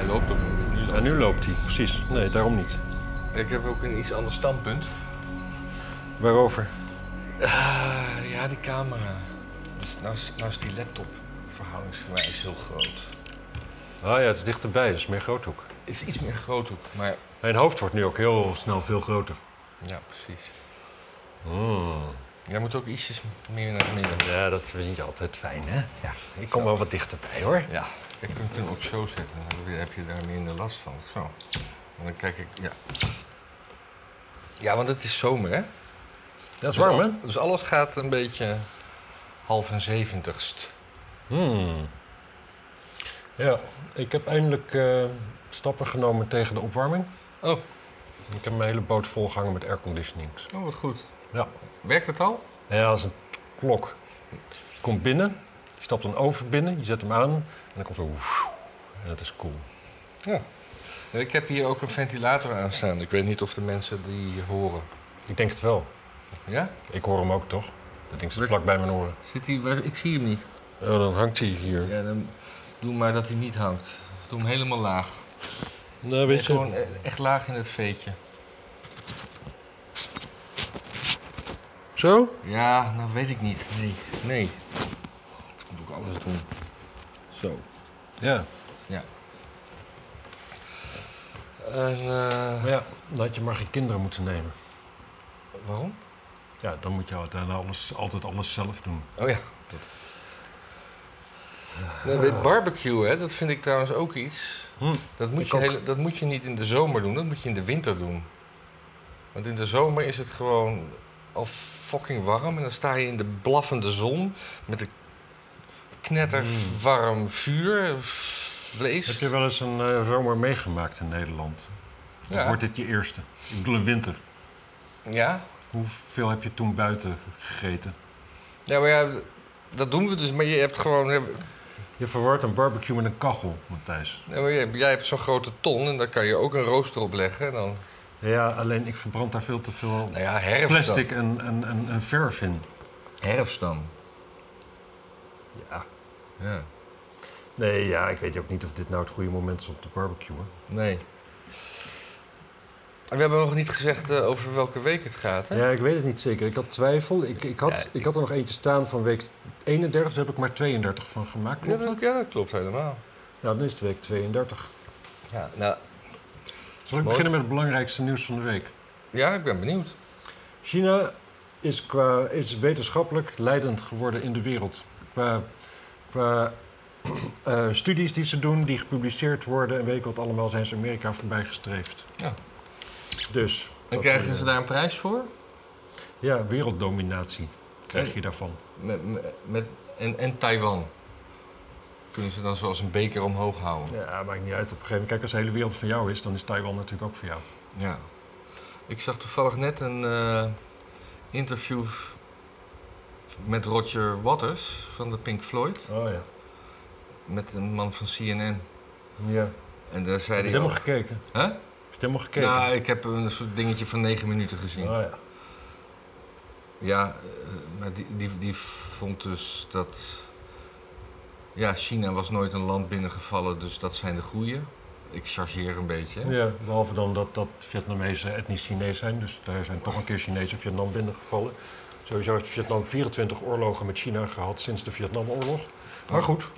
hij loopt ook niet. Nu loopt Ja, nu loopt hij, precies. Nee, daarom niet. Ik heb ook een iets ander standpunt. Waarover? Ah, ja, die camera. Dus nou, is, nou is die laptop verhoudingsgewijs heel groot. Ah ja, het is dichterbij, dus meer groothoek. Het is iets meer groothoek, maar Mijn hoofd wordt nu ook heel snel veel groter. ja, precies. Mm. Jij moet ook ietsjes meer naar het midden. Ja, dat vind je altijd fijn, hè? Ja, ik kom wel wat dichterbij, hoor. Ja, ik kan hem ook zo zetten. Dan heb je daar minder last van. Zo. En dan kijk ik, ja. Ja, want het is zomer, hè? Dat is warm, hè? Dus alles gaat een beetje half en zeventigst. Hmm. Ja, ik heb eindelijk eh, stappen genomen tegen de opwarming. Oh. Ik heb mijn hele boot volgehangen met airconditionings. Oh, wat goed. Ja. Werkt het al? Ja, als een klok. Je komt binnen, je stapt een oven binnen, je zet hem aan dan komt zo... woef. En dat is cool. Ja. Ik heb hier ook een ventilator aan staan. Ik weet niet of de mensen die horen. Ik denk het wel. Ja? Ik hoor hem ook, toch? Dat ding zit vlak bij mijn oren. Zit hij, waar- ik zie hem niet. Oh, dan hangt hij hier. Ja, dan doe maar dat hij niet hangt. Doe hem helemaal laag. Nou, weet je... Gewoon e- echt laag in het veetje. Zo? Ja, nou weet ik niet. Nee. Nee. Ik moet ook alles doen. Zo. Ja. En, eh, Maar ja, dan had je maar geen kinderen moeten nemen. waarom? Ja, dan moet je daarna alles, altijd alles zelf doen. Oh ja. Nee, dit barbecue, hè, dat vind ik trouwens ook iets. Hm. Dat moet, je ook. hele- dat moet je niet in de zomer doen, dat moet je in de winter doen. Want in de zomer is het gewoon al fucking warm. En dan sta je in de blaffende zon met een knetterwarm vuur, vlees. Heb je wel eens een eh, zomer meegemaakt in Nederland? Of Ja. wordt dit je eerste? Ik bedoel een winter. Ja? Hoeveel heb je toen buiten gegeten? Ja, maar ja, dat doen we dus. Maar je hebt gewoon... Je verwart een barbecue met een kachel, Matthijs. Ja, maar jij, jij hebt zo'n grote ton en daar kan je ook een rooster op leggen. En dan, Ja, alleen ik verbrand daar veel te veel nou ja, herfst plastic dan. en, en, en, en verf in. Herfst dan. Ja. Ja. Nee, ja, ik weet ook niet of dit nou het goede moment is om te barbecuen. Nee. We hebben nog niet gezegd eh, over welke week het gaat, hè? Ja, ik weet het niet zeker. Ik had twijfel. Ik, ik, had, Ja, ik had er nog eentje staan van week 31, dus heb ik maar 32 van gemaakt. Ja, Klopt dat, dat? ja, dat klopt helemaal. Ja, dan is het week 32. Ja, nou, Zal ik Mooi. beginnen met het belangrijkste nieuws van de week? ja, ik ben benieuwd. China is, qua, is wetenschappelijk leidend geworden in de wereld. Qua, qua eh, studies die ze doen, die gepubliceerd worden en weet ik wat allemaal, zijn ze Amerika voorbij gestreefd. Ja. Dus. En krijgen eh, ze daar een prijs voor? Ja, werelddominatie krijg je daarvan. Met, met, met- en, en Taiwan. Kunnen ze dan zoals een beker omhoog houden? Ja, maakt niet uit. Op een gegeven moment, kijk, als de hele wereld van jou is, dan is Taiwan natuurlijk ook voor jou. Ja. Ik zag toevallig net een eh, interview met Roger Waters van de Pink Floyd. Oh ja. Met een man van CNN. Ja. En daar zei Heb je hij... helemaal al- gekeken? Huh? Heb je helemaal gekeken? Nou, ik heb een soort dingetje van negen minuten gezien. Oh ja. Ja, eh, maar die, die, die vond dus dat. Ja, China was nooit een land binnengevallen, dus dat zijn de goeie. Ik chargeer een beetje. hè. Ja, behalve dan dat, dat Vietnamezen etnisch Chinees zijn. Dus daar zijn toch een keer Chinezen Vietnam binnengevallen. Sowieso heeft Vietnam 24 oorlogen met China gehad sinds de Vietnamoorlog. Maar goed,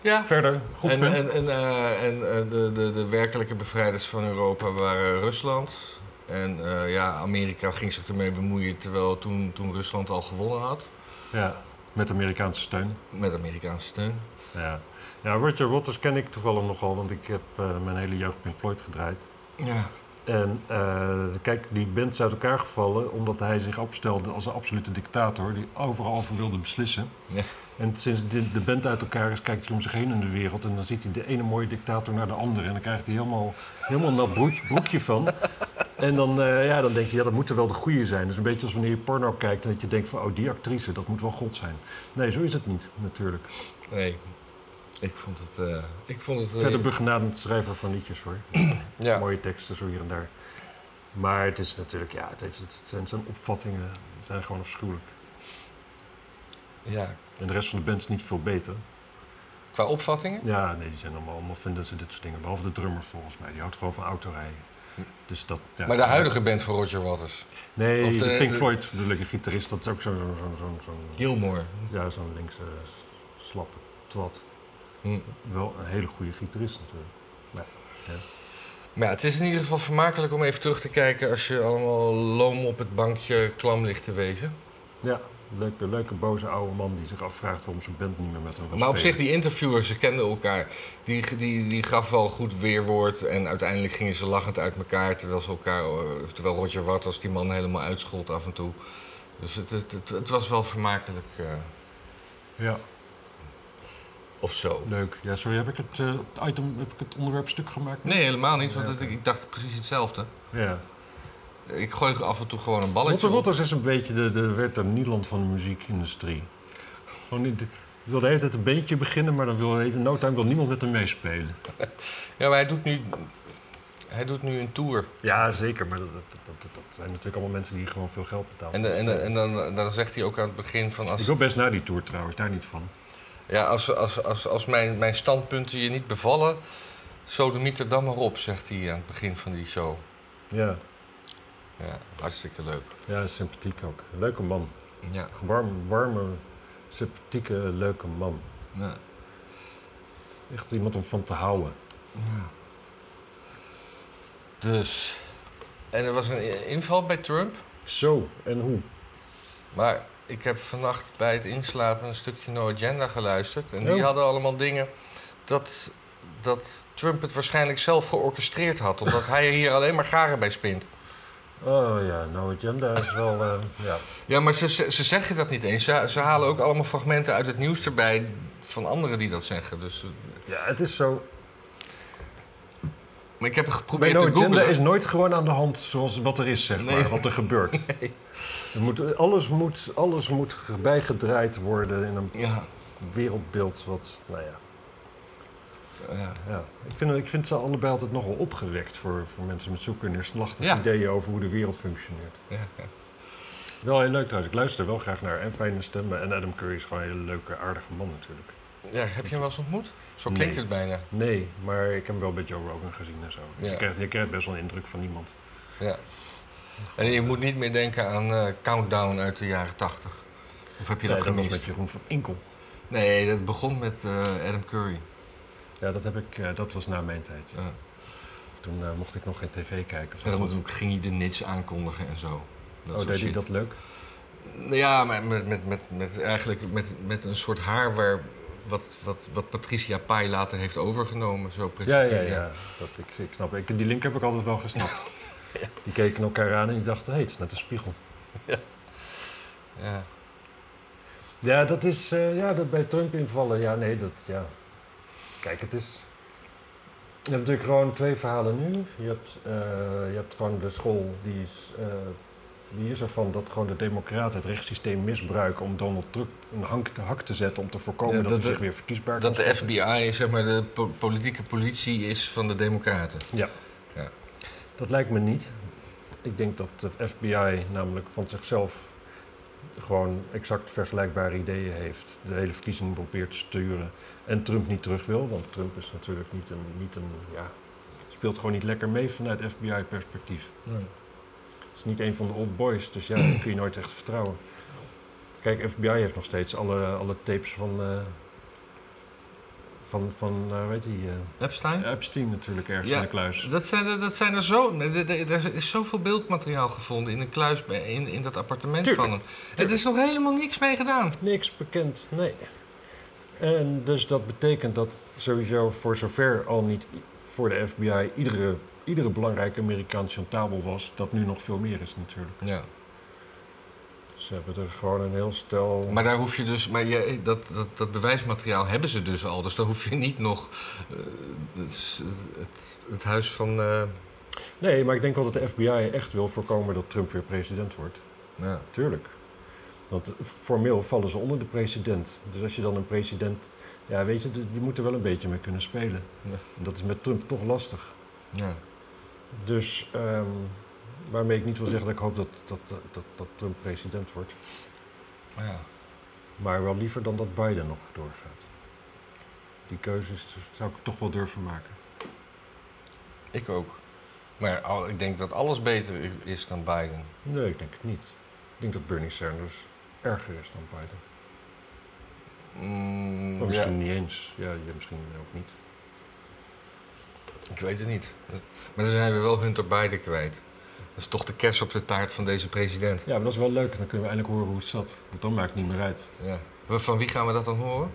Ja. verder. Goed en punt. en, en, eh, en eh, de, de, de werkelijke bevrijders van Europa waren Rusland. En eh, ja, Amerika ging zich ermee bemoeien terwijl toen, toen Rusland al gewonnen had. Ja, met Amerikaanse steun. Met Amerikaanse steun. Ja. ja, Roger Waters ken ik toevallig nogal, want ik heb mijn hele jeugd Pink Floyd gedraaid. Ja. En eh, kijk, die band is uit elkaar gevallen omdat hij zich opstelde als een absolute dictator die overal over wilde beslissen. Ja. En sinds de, de band uit elkaar is, kijkt hij om zich heen in de wereld en dan ziet hij de ene mooie dictator naar de andere. En dan krijgt hij helemaal, helemaal nat broek- broekje van. En dan, eh, ja, dan denkt hij, ja, dat moet er wel de goede zijn. Dus een beetje als wanneer je porno kijkt en dat je denkt van, oh, die actrice, dat moet wel God zijn. Nee, zo is het niet, natuurlijk. Nee. Ik vond het. eh, ik vond het. eh, Verder begenadigd schrijver van liedjes hoor. ja. Mooie teksten zo hier en daar. Maar het is natuurlijk, ja, het, heeft, het zijn zijn opvattingen, zijn gewoon afschuwelijk. ja. En de rest van de band is niet veel beter. Qua opvattingen? Ja, nee, die zijn allemaal, allemaal vinden ze dit soort dingen. Behalve de drummer volgens mij, die houdt gewoon van autorijden. Dus dat, ja. Maar de huidige band van Roger Waters, Nee, of de- de, Pink de- Floyd bedoel ik, een gitarist, dat is ook zo'n zo, zo, zo, zo, Gilmore. ja, zo'n linkse slappe twat. Hm. Wel een hele goede gitarist natuurlijk. Maar ja, het is in ieder geval vermakelijk om even terug te kijken als je allemaal loom op het bankje klam ligt te wezen. Ja, leuke, leuke boze oude man die zich afvraagt waarom zijn band niet meer met hem wil Maar op zich, die interviewers, ze kenden elkaar. Die, die, die gaf wel goed weerwoord en uiteindelijk gingen ze lachend uit elkaar. Terwijl, ze elkaar, eh, terwijl Roger Waters die man helemaal uitschold af en toe. Dus het, het, het, het was wel vermakelijk eh, Ja, of zo. leuk. Ja, sorry, heb ik het, eh, item, heb ik het onderwerp stuk gemaakt? Nee, helemaal niet, want Ja, ik dacht precies hetzelfde. Ja. Ik gooi af en toe gewoon een balletje Rotter op. Rotters is een beetje de, de Werther Nieland van de muziekindustrie. Gewoon niet, wil de hele tijd een bandje beginnen, maar dan wil even no time wil niemand met hem meespelen. Ja, maar hij doet nu, hij doet nu een tour. Ja, zeker, maar dat, dat, dat, dat- dat zijn natuurlijk allemaal mensen die gewoon veel geld betalen. En, de- en, de- en dan, dan zegt hij ook aan het begin van... Als, Ik wil best naar die tour trouwens, daar niet van. Ja, als, als, als, als mijn, mijn standpunten je niet bevallen, sodemiet er dan maar op, zegt hij aan het begin van die show. Ja, Ja, hartstikke leuk. ja sympathiek ook. Leuke man. Ja, Warm, warme, sympathieke, leuke man. ja. Echt iemand om van te houden. ja. Dus, en er was een inval bij Trump, Zo, en hoe? maar ik heb vannacht bij het inslapen een stukje No Agenda geluisterd. En die Oh. hadden allemaal dingen dat, dat Trump het waarschijnlijk zelf georchestreerd had, omdat hij er hier alleen maar garen bij spint. Oh ja, No Agenda is wel, eh, ja. Ja, maar ze, ze, ze zeggen dat niet eens. Ze, ze halen ook allemaal fragmenten uit het nieuws erbij van anderen die dat zeggen. Dus, eh, Ja, het is zo. Maar ik heb geprobeerd No te Agenda googlen. is nooit gewoon aan de hand zoals wat er is, zeg maar. Nee. Wat er gebeurt. Er moet, alles, moet, alles moet bijgedraaid worden in een Ja, wereldbeeld wat, nou ja. ja. ja. Ik, vind, ik vind ze allebei altijd nogal opgewekt voor, voor mensen met zulke neerslachtige Ja. ideeën over hoe de wereld functioneert. ja. Wel heel leuk trouwens. Ik luister er wel graag naar. En fijne stemmen. En Adam Curry is gewoon een hele leuke, aardige man natuurlijk. Ja, heb je hem wel eens ontmoet? Zo Nee. klinkt het bijna. Nee, maar ik heb hem wel bij Joe Rogan gezien en zo. Dus Ja. je, krijgt, je krijgt best wel een indruk van iemand. Ja. En je moet niet meer denken aan eh, Countdown uit de jaren tachtig. Of heb je Nee, dat dat was gemist? met Jeroen van Inkel. Nee, dat begon met eh, Adam Curry. Ja, dat, heb ik, eh, dat was na mijn tijd. Ja. Toen mocht ik nog geen tv kijken. En dan ging hij de nits aankondigen en zo. Dat oh, deed hij dat leuk? Ja, maar met, met, met, met, eigenlijk met, met een soort haar waar, wat, wat, wat Patricia Pai later heeft overgenomen. Zo Ja, presenteren. ja, ja. Dat, ik, ik snap. Ik, die link heb ik altijd wel gesnapt. Die keken elkaar aan en die dachten, hé, hey, het is net een spiegel. Ja. Ja, dat is, eh, ja, dat bij Trump invallen. Ja, nee, dat, ja. Kijk, het is... Je hebt natuurlijk gewoon twee verhalen nu. Je hebt, eh, je hebt gewoon de school, die is, eh, die is ervan dat gewoon de democraten het rechtssysteem misbruiken om Donald Trump een hank te hak te zetten om te voorkomen Ja, dat, dat hij zich de- weer verkiesbaar Dat kan de stellen. FBI, zeg maar, de po- politieke politie is van de democraten. Ja. Ja. Dat lijkt me niet. Ik denk dat de FBI namelijk van zichzelf gewoon exact vergelijkbare ideeën heeft. De hele verkiezing probeert te sturen. En Trump niet terug wil, want Trump is natuurlijk niet een, niet een ja, speelt gewoon niet lekker mee vanuit FBI-perspectief. Nee. Het is niet een van de old boys, dus ja, kun je nooit echt vertrouwen. Kijk, FBI heeft nog steeds alle, alle tapes van, eh, van, van eh, weet je, eh, Epstein? Epstein natuurlijk ergens Ja, in de kluis. Dat zijn dat zijn er zo. Er, is zoveel beeldmateriaal gevonden in een kluis bij- in, in dat appartement Tuurlijk, van hem. Er is nog helemaal niks mee gedaan. Niks bekend, nee. En dus dat betekent dat sowieso voor zover al niet voor de FBI iedere, iedere belangrijke Amerikaan chantabel was, dat nu nog veel meer is natuurlijk. Ja. Ze hebben er gewoon een heel stel... Maar daar hoef je dus, maar je, dat, dat, dat bewijsmateriaal hebben ze dus al. Dus daar hoef je niet nog eh, het, het, het huis van. eh, Nee, maar ik denk wel dat de FBI echt wil voorkomen dat Trump weer president wordt. ja. Tuurlijk. Want formeel vallen ze onder de president. Dus als je dan een president... Ja, weet je, die moet er wel een beetje mee kunnen spelen. Ja. En dat is met Trump toch lastig. Ja. Dus ehm, waarmee ik niet wil zeggen dat ik hoop dat, dat, dat, dat Trump president wordt. ja. Maar wel liever dan dat Biden nog doorgaat. Die keuzes zou ik toch wel durven maken. Ik ook. Maar al- ik denk dat alles beter is dan Biden. Nee, ik denk het niet. Ik denk dat Bernie Sanders erger is dan Biden. Mm, misschien ja, niet eens. Ja, ja, misschien ook niet. Ik weet het niet. Maar dan zijn we wel Hunter Biden kwijt. Dat is toch de kers op de taart van deze president. Ja, maar dat is wel leuk. Dan kunnen we eindelijk horen hoe het zat. Want dan maakt het niet meer uit. Ja. Van wie gaan we dat dan horen?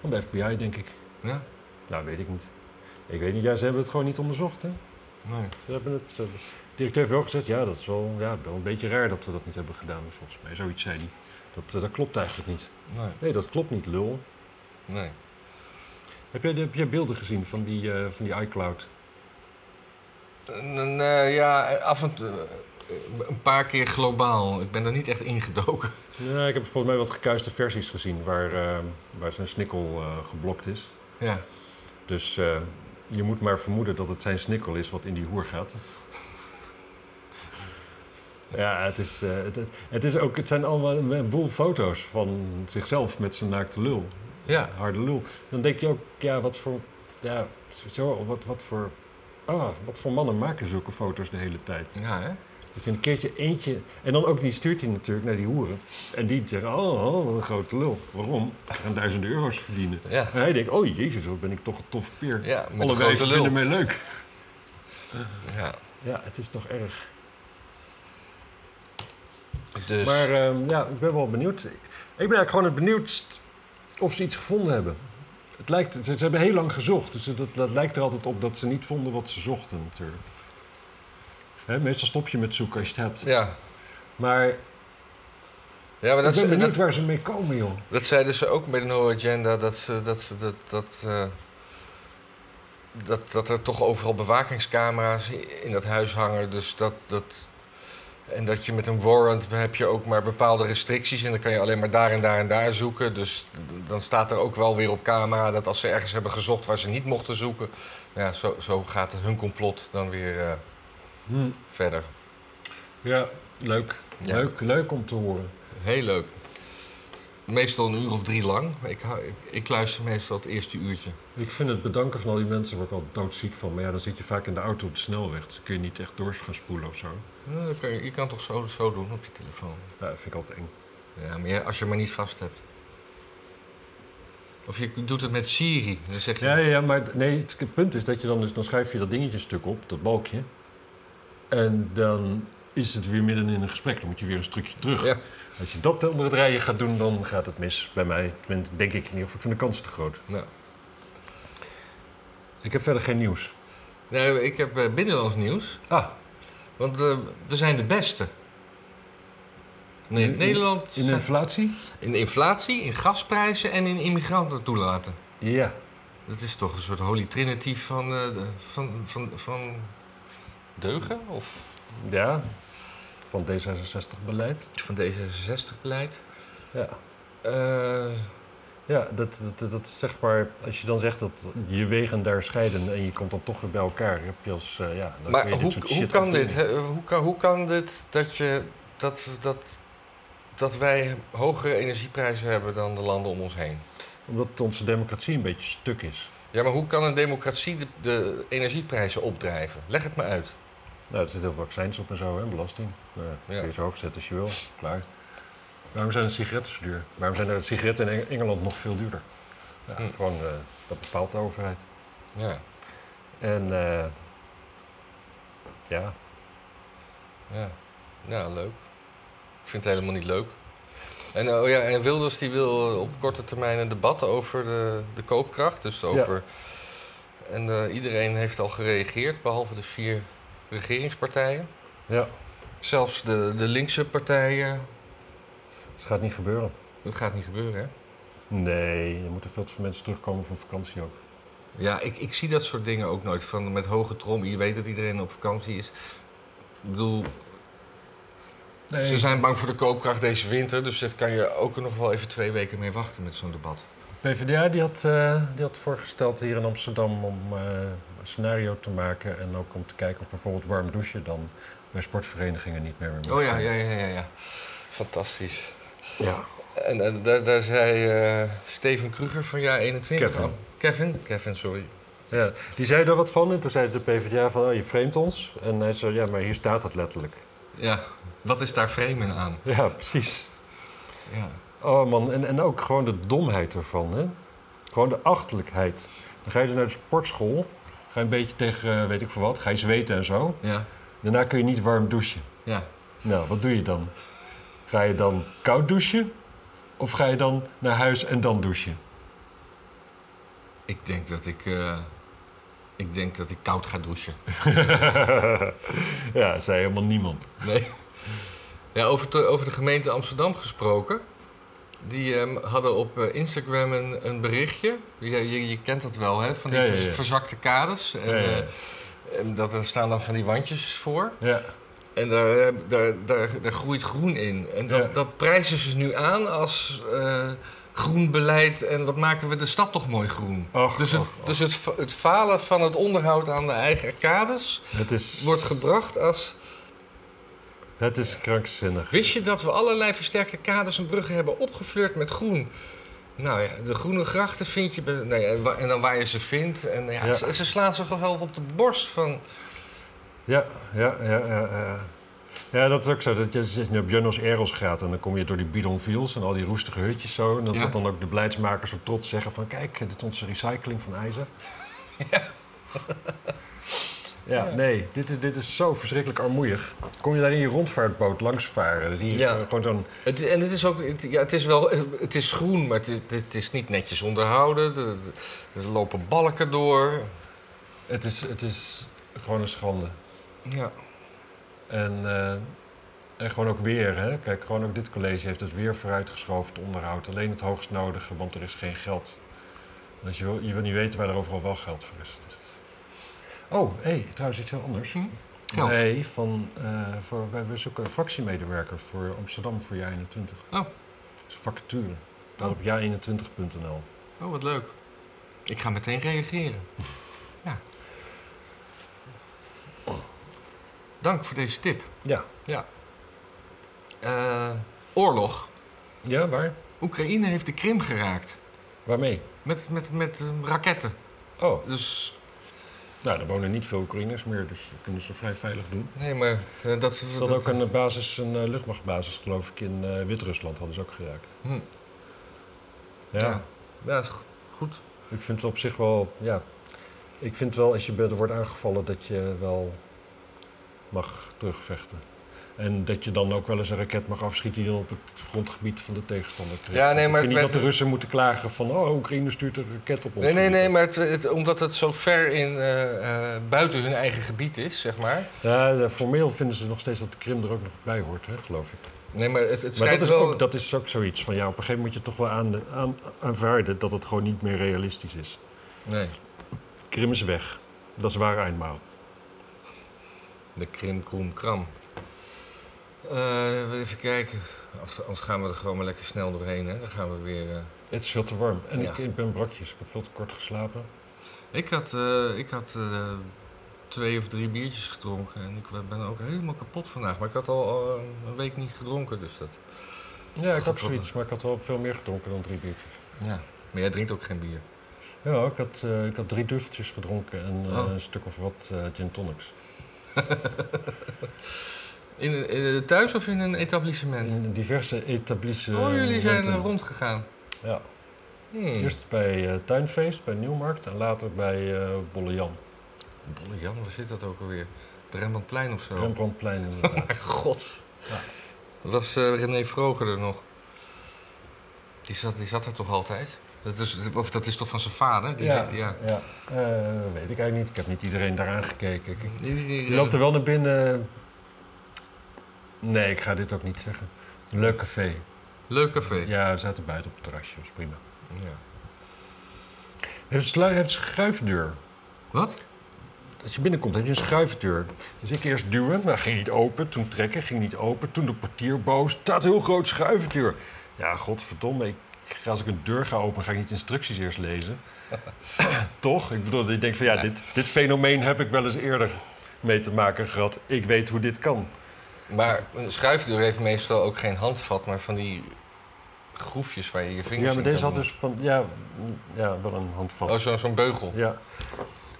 Van de FBI, denk ik. Ja? Nou, weet ik niet. Ik weet niet. Ja, ze hebben het gewoon niet onderzocht, hè? Nee. Ze hebben het... Ze, de directeur heeft wel gezegd, ja, dat is wel, ja, wel een beetje raar dat we dat niet hebben gedaan. Volgens mij, zoiets zei hij. Dat, eh, dat klopt eigenlijk niet. Nee. Nee, dat klopt niet, lul. Nee. Heb jij, heb jij beelden gezien van die, eh, van die iCloud? N- ja, af en toe. eh, Een paar keer globaal. Ik ben er niet echt ingedoken. Ja, ik heb volgens mij wat gekuiste versies gezien waar, eh, waar zijn snikkel eh, geblokt is. Ja. Dus je moet maar vermoeden dat het zijn snikkel is wat in die hoer gaat. Ja, het, is, het- het, is ook, het zijn allemaal een boel foto's van zichzelf met zijn naakte lul. Ja. Harde lul. Dan denk je ook, ja, wat voor... Ja, zo, wat, wat voor... Ah, wat voor mannen maken zulke foto's de hele tijd? Ja, hè? Dat je een keertje eentje... En dan ook die stuurt hij natuurlijk naar die hoeren. En die zeggen, oh, oh wat een grote lul. Waarom? Ik ga duizenden euro's verdienen. Ja. En hij denkt, oh jezus, wat ben ik toch een tof peer. Ja, met Alle grote lul. vinden mij leuk. Ja. Ja, het is toch erg. Dus. Maar ehm, ja, ik ben wel benieuwd. Ik ben eigenlijk gewoon het benieuwd of ze iets gevonden hebben. Het lijkt, ze, ze hebben heel lang gezocht, dus dat, dat lijkt er altijd op dat ze niet vonden wat ze zochten natuurlijk. Hè, meestal stop je met zoeken als je het hebt. ja. Maar Ja, maar dat, ik ben benieuwd dat, waar ze mee komen, joh. dat zeiden ze ook de No Agenda. Dat, ze, dat, ze, dat, dat, eh, dat, dat er toch overal bewakingscamera's in dat huis hangen. Dus dat, dat. En dat je met een warrant heb je ook maar bepaalde restricties. En dan kan je alleen maar daar en daar en daar zoeken. Dus dan staat er ook wel weer op camera dat als ze ergens hebben gezocht waar ze niet mochten zoeken. Ja, zo, zo gaat hun complot dan weer eh, Hm. verder. Ja, leuk. Ja. Leuk, leuk om te horen. Heel leuk. Meestal een uur of drie lang. Ik, ik luister meestal het eerste uurtje. Ik vind het bedanken van al die mensen waar ik al doodziek van. Maar ja, dan zit je vaak in de auto op de snelweg. Dus kun je niet echt door gaan spoelen of zo. Ja, dat kan je, je kan toch zo, zo doen op je telefoon. Ja, dat vind ik altijd eng. Ja, maar ja, als je maar niet vast hebt. Of je doet het met Siri. Dan zeg je, Ja, ja, ja, maar nee, het, het punt is dat je dan dus, dan schuif je dat dingetje een stuk op, dat balkje. En dan is het weer midden in een gesprek. Dan moet je weer een stukje terug. Ja. Als je dat onder het rijden gaat doen, dan gaat het mis bij mij. Denk ik niet. Of ik vind de kans te groot. Nou, Ik heb verder geen nieuws. nee, ik heb eh, binnenlands nieuws. Ah, Want eh, we zijn de beste. Nee, In- in- Nederland in zijn- inflatie? in inflatie, in gasprijzen en in immigranten toelaten. Ja. Dat is toch een soort holy trinity van, eh, de- van, van, van deugen? Of Ja. Van D66-beleid. van D66-beleid? Ja. Eh, Ja, dat, dat, dat is zeg maar, als je dan zegt dat je wegen daar scheiden en je komt dan toch weer bij elkaar, heb je als, eh, ja, dan maar je hoe, hoe kan dit? Hoe kan, hoe kan dit dat, je, dat, dat, dat wij hogere energieprijzen hebben dan de landen om ons heen? Omdat onze democratie een beetje stuk is. Ja, maar hoe kan een democratie de, de energieprijzen opdrijven? Leg het me uit. Nou, er zitten heel veel accijns op en zo, hè, belasting. Nou, ja. kun je zo hoog zetten als je wil, klaar. Waarom zijn de sigaretten zo duur? Waarom zijn de sigaretten in Eng- Engeland nog veel duurder? Ja, Hm. Gewoon, eh, dat bepaalt de overheid. Ja, En eh, ja, ja. ja, leuk. Ik vind het helemaal niet leuk. En, oh ja, en Wilders die wil op korte termijn een debat over de, de koopkracht. Dus over... En eh, iedereen heeft al gereageerd, behalve de vier regeringspartijen. ja, Zelfs de, de linkse partijen. Het gaat niet gebeuren. Dat gaat niet gebeuren, hè? Nee, er moeten veel te veel mensen terugkomen van vakantie ook. Ja, ik, ik zie dat soort dingen ook nooit. Van met hoge trom, je weet dat iedereen op vakantie is. Ik bedoel, Nee. ze zijn bang voor de koopkracht deze winter. Dus daar kan je ook nog wel even twee weken mee wachten met zo'n debat. PvdA die had, eh, die had voorgesteld hier in Amsterdam om eh, een scenario te maken en ook om te kijken of bijvoorbeeld warm douchen dan bij sportverenigingen niet meer mag Oh ja, zijn. ja, ja, ja. ja. Fantastisch. Ja. En daar, daar zei eh, Steven Kruger van jaar 21 Kevin. van. Kevin, Kevin, sorry. Ja, die zei er wat van en toen zei de PvdA van, oh, je vreemdt ons. En hij zei, ja, maar hier staat het letterlijk. Ja, wat is daar vreemd aan? Ja, precies. Ja. Oh man, en, en ook gewoon de domheid ervan, hè. Gewoon de achterlijkheid. Dan ga je dus naar de sportschool, ga je een beetje tegen, eh, weet ik veel wat, ga je zweten en zo. Ja, Daarna kun je niet warm douchen. ja. Nou, wat doe je dan? Ga je dan koud douchen? Of ga je dan naar huis en dan douchen? Ik denk dat ik, eh, ik denk dat ik koud ga douchen. ja, zei helemaal niemand. Nee. Ja, over, de- over de gemeente Amsterdam gesproken. Die ehm, hadden op eh, Instagram een, een berichtje. Je, je, je kent dat wel, hè? Van die Ja, ja, vers- ja. verzakte kaders. En, eh, en dat, er staan dan van die wandjes voor. Ja, En daar, daar, daar, daar groeit groen in. En dat, Ja. dat prijzen ze nu aan als eh, groen beleid. En wat maken we de stad toch mooi groen. Och, dus het, och, och. Dus het, fa- het falen van het onderhoud aan de eigen kaders het is, wordt gebracht als... het is krankzinnig. Wist je dat we allerlei versterkte kaders en bruggen hebben opgefleurd met groen? Nou ja, de groene grachten vind je... Nou en dan waar je ze vindt. En ja, Ja. Ze, ze slaan zich wel op de borst van... Ja, ja, ja, ja. Ja, ja dat is ook zo. Dat je, als je naar Buenos Aires gaat en dan kom je door die bidonvils en al die roestige hutjes zo. En dat, Ja. dat dan ook de beleidsmakers zo trots zeggen van... Kijk, dit is onze recycling van ijzer. Ja. Ja, Ja. nee, dit is, dit is zo verschrikkelijk armoeig. Kom je daar in je rondvaartboot langs varen, dan zie je Ja. gewoon zo'n... Het, en het is ook... Het, ja, het is wel... Het is groen, maar het is, het is niet netjes onderhouden. Er, er lopen balken door. Het is, het is gewoon een schande. Ja. En, eh, en gewoon ook weer, hè. Kijk, gewoon ook dit college heeft het weer vooruitgeschoven, het onderhoud. Alleen het hoogst nodige, want er is geen geld. Dus je wil, je wil niet weten waar er overal wel geld voor is. Dus- Oh, hé, hey, trouwens iets heel anders. Hm? Geld. Nee, van, eh, voor, wij we zoeken een fractiemedewerker voor Amsterdam voor jaar 21. Oh. Dat is een vacature. Daar op jaar21.nl. Oh, wat leuk. Ik ga meteen reageren. Dank voor deze tip. Ja. Ja. Eh, oorlog. Ja, waar? Oekraïne heeft de Krim geraakt. Waarmee? Met, met, met eh, raketten. Oh, Dus, nou, er wonen niet veel Oekraïners meer, dus dat kunnen ze vrij veilig doen. nee, maar eh, dat... Ze hadden ook een eh, basis, een luchtmachtbasis, geloof ik, in Wit-Rusland hadden ze ook geraakt. Hm. Ja, Ja. Ja, is go- goed. ik vind het op zich wel, ja. Ik vind wel, als je er wordt aangevallen, dat je wel mag terugvechten. En dat je dan ook wel eens een raket mag afschieten die dan op het grondgebied van de tegenstander terecht. Ja, nee, ik maar vind ik niet dat de Russen moeten klagen van, oh, Oekraïne stuurt een raket op ons. Nee, nee, nee, maar het, het- omdat het zo ver in, eh, eh, buiten hun eigen gebied is, zeg maar. Ja, formeel vinden ze nog steeds dat de Krim er ook nog bij hoort, hè, geloof ik. Nee, maar het, het Maar dat is, wel... ook, dat is ook zoiets van, ja, op een gegeven moment moet je toch wel aan, aan, aanvaarden dat het gewoon niet meer realistisch is. Nee, Krim is weg. Dat is waar eenmaal. De Krim, Kroem, Kram. Eh, even kijken. Anders- gaan we er gewoon maar lekker snel doorheen, hè. Dan gaan we weer... eh, Het is veel te warm. En Ja. ik, ik ben brakjes. Ik heb veel te kort geslapen. Ik had, eh, ik had twee of drie biertjes gedronken en ik ben ook helemaal kapot vandaag. Maar ik had al een week niet gedronken, dus dat... Ja, ik had zoiets. Maar ik had wel veel meer gedronken dan drie biertjes. Ja, maar jij drinkt ook geen bier. Ja, ik had, ik had drie duffeltjes gedronken en Oh. een stuk of wat gin tonics. In, in, een- thuis of in een etablissement? In diverse etablissementen. oh, jullie zijn er rondgegaan. Ja. Hmm. Eerst bij eh, Tuinfeest, bij Nieuwmarkt en later bij eh Bolle Jan. Bolle Jan, waar zit dat ook alweer? Rembrandtplein of zo? Rembrandtplein inderdaad. Mijn god. Ja. Dat was eh, René Vroger er nog. Die zat, die zat er toch altijd? Dat is, of dat is toch van zijn vader? Die, ja, ja. ja. Eh, weet ik eigenlijk niet. Ik heb niet iedereen daaraan gekeken. Je loopt er wel naar binnen. Nee, ik ga dit ook niet zeggen. Leuk café. Leuk café. Ja, we zaten buiten op het terrasje, dat is prima. Ja. Het is een schuifdeur. Wat? Als je binnenkomt, heb je een schuifdeur. Dus ik eerst duwen, maar ging niet open. Toen trekken, ging niet open. Toen de portier boos. Staat heel groot schuifdeur. Ja, godverdomme. Ik als ik een deur ga openen, ga ik niet instructies eerst lezen. Toch? Ik bedoel, ik denk van ja. Dit, dit fenomeen heb ik wel eens eerder mee te maken gehad. Ik weet hoe dit kan. Maar een schuifdeur heeft meestal ook geen handvat, maar van die groefjes waar je je vingers Ja, maar in deze had doen. dus van, ja, ja wel een handvat. Oh, zo- zo'n beugel. Ja.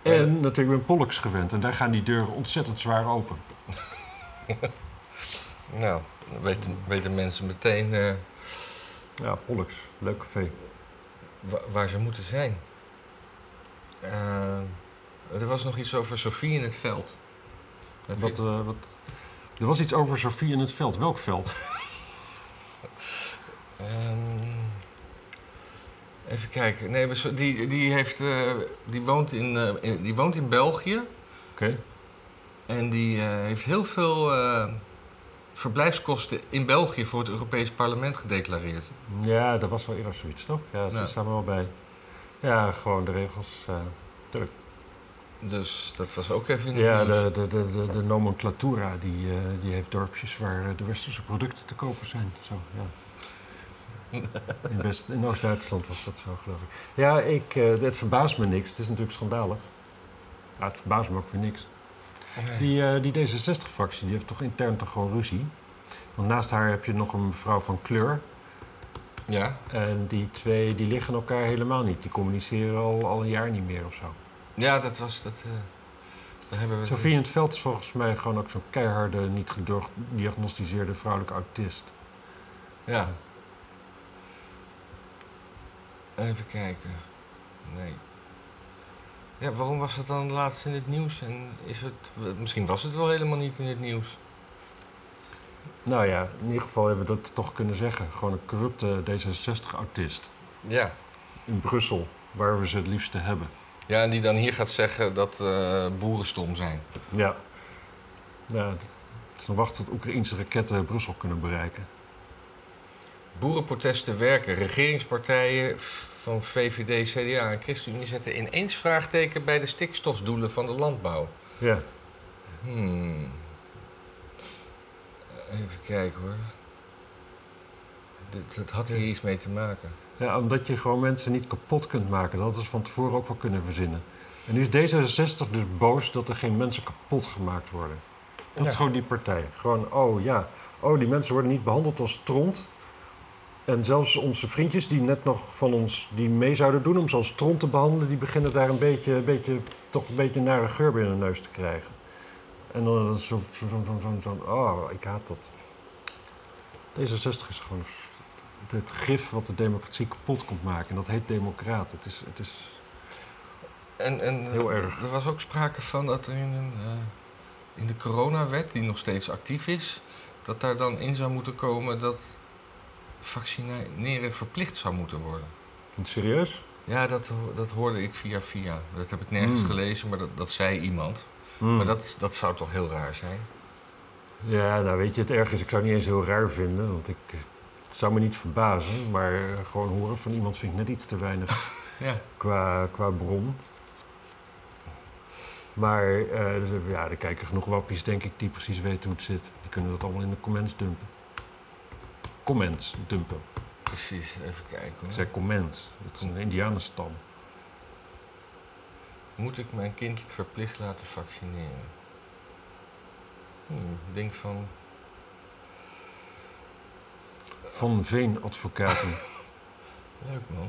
En natuurlijk, ik ben Pollux gewend en daar gaan die deuren ontzettend zwaar open. Nou, weten, weten mensen meteen eh, Ja, Pollux, leuk café. wa- waar ze moeten zijn. Eh, er was nog iets over Sofie in het veld. Wat, eh, wat... Er was iets over Sofie in het veld. Welk veld? Ehm, even kijken. Nee, die, die, heeft, eh, die, woont in, in- die woont in België. Oké. En die heeft heel veel verblijfskosten in België voor het Europees Parlement gedeclareerd. Ja, dat was wel eerder zoiets, toch? Ja, ze Ja. staan er wel bij. Ja, gewoon de regels. eh, Dus dat was ook even in het ja, de, de, de, de, de nomenclatura die, eh, die heeft dorpjes waar eh, de westerse producten te kopen zijn. Zo, ja. In, West- in Oost-Duitsland was dat zo, geloof ik. Ja, ik, het verbaast me niks. Het is natuurlijk schandalig. Het verbaast me ook weer niks. Nee. Die, eh, die D66-fractie die heeft toch intern toch gewoon ruzie? Want naast haar heb je nog een mevrouw van kleur. Ja, En die twee die liggen elkaar helemaal niet. Die communiceren al, al een jaar niet meer of zo. ja, dat was dat. eh daar hebben we. Sofie in het veld is volgens mij gewoon ook zo'n keiharde, niet gediagnosticeerde vrouwelijke autist. Ja. Even kijken. Nee. Ja, waarom was het dan laatst in het nieuws? En is het, misschien was het wel helemaal niet in het nieuws. Nou ja, in ieder geval hebben we dat toch kunnen zeggen. Gewoon een corrupte D66-autist Ja. in Brussel, waar we ze het liefste hebben. Ja, en die dan hier gaat zeggen dat eh, boeren stom zijn. Ja. Ja, het is nog wachten tot Oekraïnse raketten Brussel kunnen bereiken. Boerenprotesten werken. Regeringspartijen van VVD, CDA en ChristenUnie zetten ineens vraagteken bij de stikstofdoelen van de landbouw. Ja. Hmm. Even kijken hoor. Dit, dat had hier iets mee te maken. ja, omdat je gewoon mensen niet kapot kunt maken. Dat hadden ze van tevoren ook wel kunnen verzinnen. En nu is D66 dus boos dat er geen mensen kapot gemaakt worden. Dat Ja. is gewoon die partij. Gewoon, oh ja, oh die mensen worden niet behandeld als stront. En zelfs onze vriendjes die net nog van ons die mee zouden doen om ze als stront te behandelen, die beginnen daar een beetje, een beetje toch een beetje nare geur bij hun neus te krijgen. En dan zo, zo, zo, zo, zo, zo- oh, ik haat dat. D66 is gewoon het, gif wat de democratie kapot komt maken. En dat heet democraat. Het is, het is En, en Heel erg. er was ook sprake van dat er in, een, eh, in de coronawet, die nog steeds actief is, dat daar dan in zou moeten komen dat vaccineren verplicht zou moeten worden. serieus. Ja, dat, dat hoorde ik via via. Dat heb ik nergens Hmm. gelezen, maar dat, dat zei iemand. Maar dat, dat zou toch heel raar zijn? Ja, nou weet je, het erg is, ik zou het niet eens heel raar vinden, want ik, het zou me niet verbazen, maar gewoon horen van iemand vind ik net iets te weinig Ja. qua, qua bron. Maar eh, dus ja, er kijken genoeg wappies, denk ik, die precies weten hoe het zit. Die kunnen dat allemaal in de comments dumpen. Comments dumpen. Precies, even kijken hoor. Ik zei comments, dat is een indianenstam. Moet ik mijn kind verplicht laten vaccineren? Hmm, ik denk van. Van Veen Advocaten. Leuk man.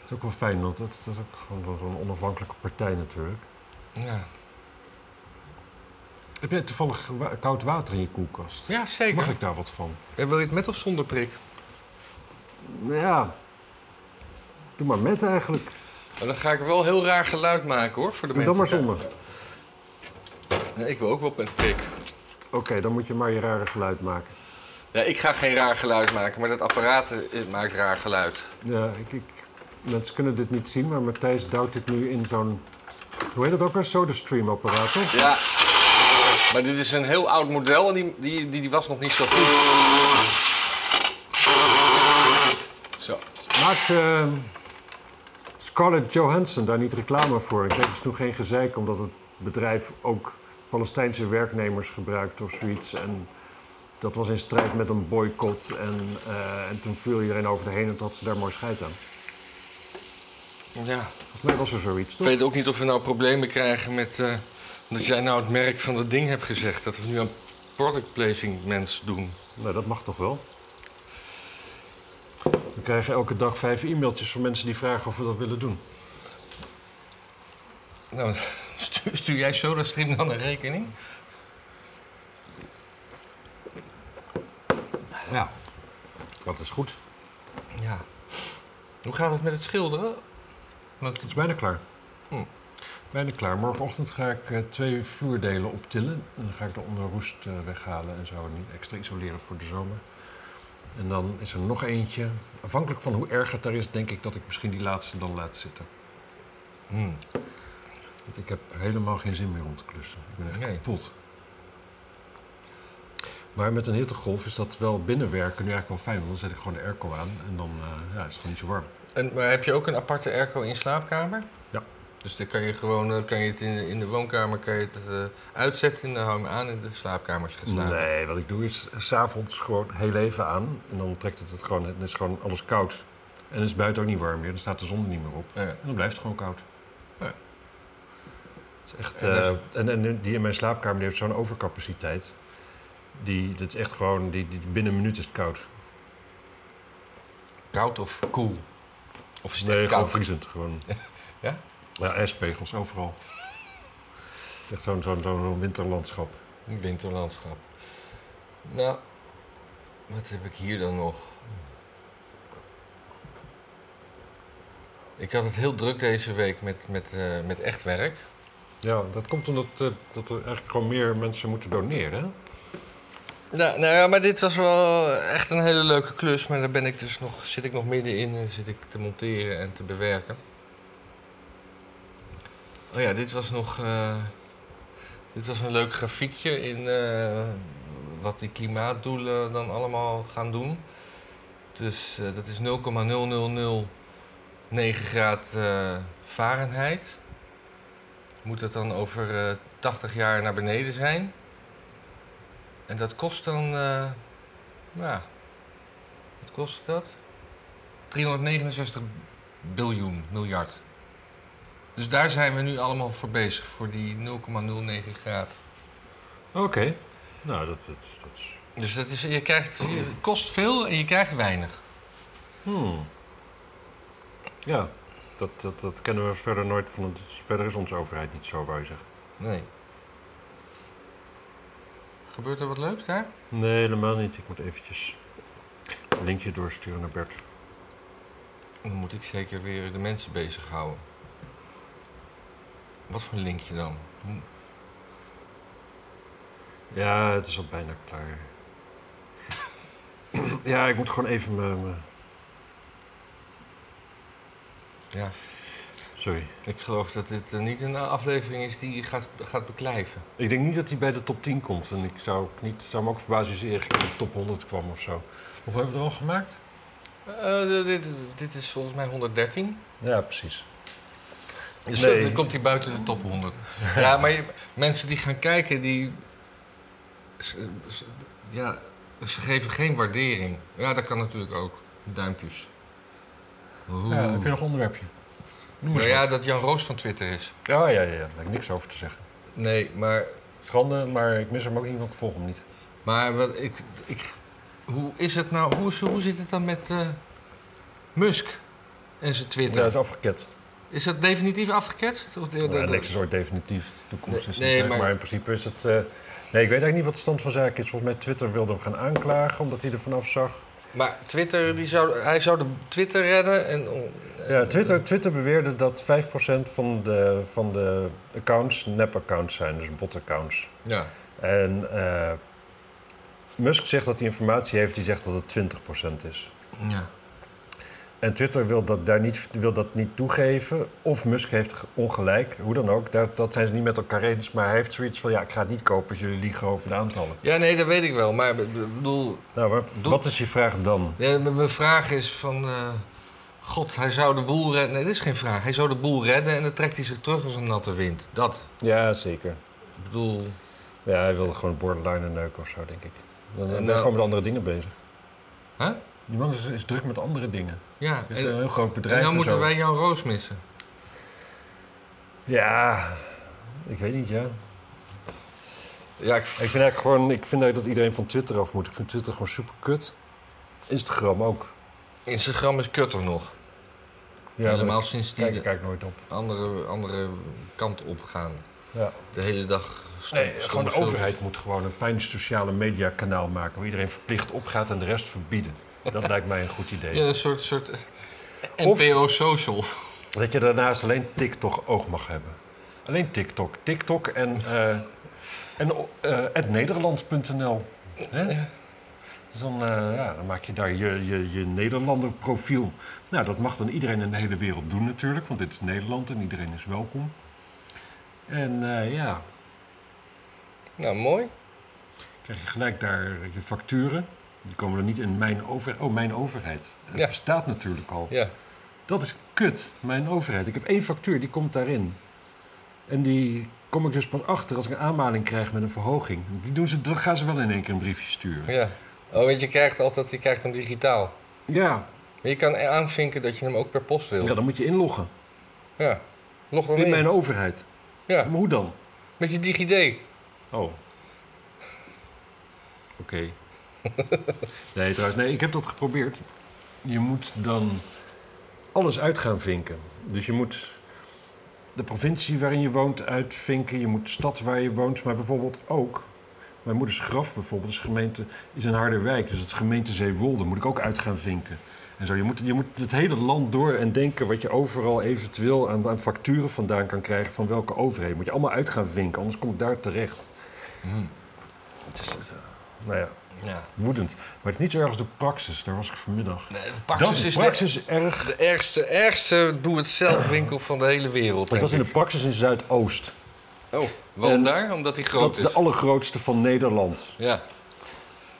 Dat is ook wel fijn, want dat, dat is ook gewoon zo'n onafhankelijke partij natuurlijk. Ja, Heb jij toevallig koud water in je koelkast? ja zeker. Mag ik daar wat van? En wil je het met of zonder prik? Nou ja, doe maar met eigenlijk. Maar dan ga ik wel heel raar geluid maken hoor, voor de Doe dan maar mensen. zonder. Nee, ik wil ook wel met prik. Oké, dan moet je maar je rare geluid maken. Ja, ik ga geen raar geluid maken, maar dat apparaat eh, maakt raar geluid. Ja, ik, ik, mensen kunnen dit niet zien, maar Matthijs duwt dit nu in zo'n... Hoe heet dat ook weer? SodaStream apparaat, toch? Ja, maar dit is een heel oud model en die, die, die, die was nog niet zo goed. Zo. Maakt eh, Scarlett Johansson daar niet reclame voor? Ik kreeg dus toen geen gezeik, omdat het bedrijf ook Palestijnse werknemers gebruikt of zoiets. En dat was in strijd met een boycott. En, eh, en toen viel iedereen over de heen en had ze daar mooi scheid aan. Ja, Volgens mij was er zoiets, ik toch? weet ook niet of we nou problemen krijgen met... eh, dat jij nou het merk van dat ding hebt gezegd. Dat we nu aan product placing mens doen. Nou, dat mag toch wel? krijgen elke dag vijf e-mailtjes van mensen die vragen of we dat willen doen. Nou, stuur, stuur jij SodaStream dan een rekening? Ja, dat is goed. Ja. Hoe gaat het met het schilderen? Want Het is bijna klaar. Hm. Bijna klaar. Morgenochtend ga ik eh, twee vloerdelen optillen. En dan ga ik de onderroest eh, weghalen en zo. En niet extra isoleren voor de zomer. En dan is er nog eentje. Afhankelijk van hoe erg het daar is, denk ik dat ik misschien die laatste dan laat zitten. Hmm. Want ik heb helemaal geen zin meer om te klussen. Ik ben echt Nee. kapot. Maar met een hittegolf is dat wel binnenwerken nu eigenlijk wel fijn. Want dan zet ik gewoon de airco aan en dan eh, ja, is het gewoon niet zo warm. En, maar heb je ook een aparte airco in je slaapkamer? Ja. Dus dan kan je gewoon eh, kan je het in, de- in de woonkamer kan je het, eh, uitzetten en dan hou je hem aan in de slaapkamer als je gaat slapen. Nee, wat ik doe is s'avonds gewoon heel even aan. En dan trekt het het gewoon, dan is gewoon alles koud. En dan is buiten ook niet warm meer. Dan staat de zon er niet meer op. Ja. En dan blijft het gewoon koud. Ja. Het is echt, En is- eh, en, en die in mijn slaapkamer die heeft zo'n overcapaciteit. Die, dat is echt gewoon, die, die, binnen een minuut is het koud. Koud of koel? Of is het Nee, gewoon vriezend. Gewoon. Ja? Ja, ijspegels overal. Het is echt zo'n zo'n zo'n winterlandschap. Een winterlandschap. Nou, wat heb ik hier dan nog? Ik had het heel druk deze week met, met, eh, met echt werk. Ja, dat komt omdat eh, dat er eigenlijk gewoon meer mensen moeten doneren. hè? Nou, nou ja, maar dit was wel echt een hele leuke klus. Maar daar ben ik dus nog, zit ik nog middenin en zit ik te monteren en te bewerken. Oh ja, dit was nog. eh, dit was een leuk grafiekje in eh, wat die klimaatdoelen dan allemaal gaan doen. Dus eh, dat is 0,0009 graad Fahrenheit. Moet dat dan over eh 80 jaar naar beneden zijn? En dat kost dan, nou, wat kost dat? 369 biljoen, miljard. Dus daar zijn we nu allemaal voor bezig, voor die 0,09 graden. Oké. Nou, dat, dat, dat is... Dus dat is, je krijgt, je- het kost veel en je krijgt weinig. Hmm. Ja, dat, dat, dat kennen we verder nooit van. Het, verder is onze overheid niet zo, wou je zeggen. Nee. Gebeurt er wat leuks daar? Nee, helemaal niet. Ik moet eventjes een linkje doorsturen naar Bert. Dan moet ik zeker weer de mensen bezighouden. Wat voor linkje dan? Hm, Ja, het is al bijna klaar. ja, ik moet gewoon even mijn... Ja, Sorry. ik geloof dat dit eh, niet een aflevering is die je gaat, gaat beklijven. Ik denk niet dat hij bij de top 10 komt. En ik zou, ook niet, zou me ook verbazen als hij ergens in de top 100 kwam of zo. Hoeveel hebben we er al gemaakt? Eh, dit, dit is volgens mij 113. Ja, precies. Dus Nee. dan komt hij buiten de top 100. ja, maar je- mensen die gaan kijken, die. ze- ze- Ja, ze geven geen waardering. Ja, dat kan natuurlijk ook. Duimpjes. Oeh. Ja, heb je nog een onderwerpje? Noem Nou ja, dat Jan Roos van Twitter is. Ja, ja, ja, ja. Daar heb ik niks over te zeggen. Nee, maar, Schande, maar ik mis hem ook niet, want ik volg hem niet. maar wat ik, ik, hoe is het nou? Hoe, hoe zit het dan met eh, Musk en zijn Ja, Twitter? dat is afgeketst. Is dat definitief afgeketst? Of de, de- Ja, de- niks is ooit definitief. De toekomst is Nee, niet, maar- maar... in principe is het... eh, Nee, ik weet eigenlijk niet wat de stand van zaken is. Volgens mij Twitter wilde hem gaan aanklagen, omdat hij er vanaf zag. Maar Twitter, die zou, hij zou de Twitter redden en... Ja, Twitter, Twitter beweerde dat 5% van de, van de accounts nep-accounts zijn, dus bot-accounts. Ja. En eh, Musk zegt dat hij informatie heeft die zegt dat het 20% is. ja. En Twitter wil dat, daar niet, wil dat niet toegeven. Of Musk heeft ge- ongelijk, hoe dan ook. Dat, dat zijn ze niet met elkaar eens. Maar hij heeft zoiets van: ja, ik ga het niet kopen als jullie liegen over de aantallen. Ja, nee, dat weet ik wel. Maar ik bedoel, Nou, maar Doe- wat is je vraag dan? ja, mijn vraag is van... eh, God, hij zou de boel redden. Nee, dit is geen vraag. Hij zou de boel redden en dan trekt hij zich terug als een natte wind. Dat. Ja, zeker. Ik bedoel... Ja, hij wilde gewoon borderline neuken of zo, denk ik. Dan, dan En ben je nou- gewoon met andere dingen bezig. Huh? Die man is, is druk met andere dingen. Ja, Hij heeft een en, heel groot en bedrijf. dan en moeten zo. wij Jan Roos missen. Ja, ik weet niet, ja. Ja, ik... Ik vind eigenlijk gewoon, ik vind eigenlijk dat iedereen van Twitter af moet. Ik vind Twitter gewoon super kut. Instagram ook. Instagram is kutter nog. Ja, Helemaal daar sinds die kijk, kijk nooit op. andere, andere kant op gaan. Ja. De hele dag stom- Nee, gewoon de overheid moet gewoon een fijn sociale media kanaal maken... waar iedereen verplicht opgaat en de rest verbieden. Dat lijkt mij een goed idee. Ja, een soort, soort Of- NPO social. Dat je daarnaast alleen TikTok oog mag hebben. Alleen TikTok. TikTok en, eh en eh, het Nederland.nl. Dus dan, eh, ja, dan maak je daar je, je, je Nederlander profiel. Nou, dat mag dan iedereen in de hele wereld doen natuurlijk, want dit is Nederland en iedereen is welkom. En eh, ja, Nou, mooi. krijg je gelijk daar je facturen. Die komen dan niet in mijn overheid. Oh, mijn overheid. Het Ja. bestaat natuurlijk al. Ja. Dat is kut, mijn overheid. Ik heb één factuur, die komt daarin. En die kom ik dus pas achter als ik een aanmaling krijg met een verhoging. Die doen ze, dan gaan ze wel in één keer een briefje sturen. ja. Oh, weet je, je krijgt altijd je krijgt hem digitaal. Ja, Maar je kan aanvinken dat je hem ook per post wil. ja dan moet je inloggen. Ja. Log dan In in. mijn overheid. Ja, Maar hoe dan? met je DigiD. Oh. Oké. nee, trouwens, nee, ik heb dat geprobeerd. Je moet dan alles uit gaan vinken. Dus je moet de provincie waarin je woont uitvinken. Je moet de stad waar je woont. Maar bijvoorbeeld ook... Mijn moeders graf bijvoorbeeld is, gemeente, is in Harderwijk. Dus het gemeente Zeewolde. Moet ik ook uit gaan vinken. En zo, je, moet, je moet het hele land door en denken wat je overal eventueel aan, aan facturen vandaan kan krijgen van welke overheid. Moet je allemaal uit gaan vinken, anders kom ik daar terecht. Het is, eh, nou ja, Ja. woedend. Maar het is niet zo erg als de praxis, daar was ik vanmiddag. Nee, de Dat praxis de is praxis erg. de, de ergste, ergste doe-het-zelf winkel van de hele wereld. Ik was in de praxis in Zuidoost. Oh, waarom En daar? Omdat hij groot Dat is de allergrootste van Nederland. Ja.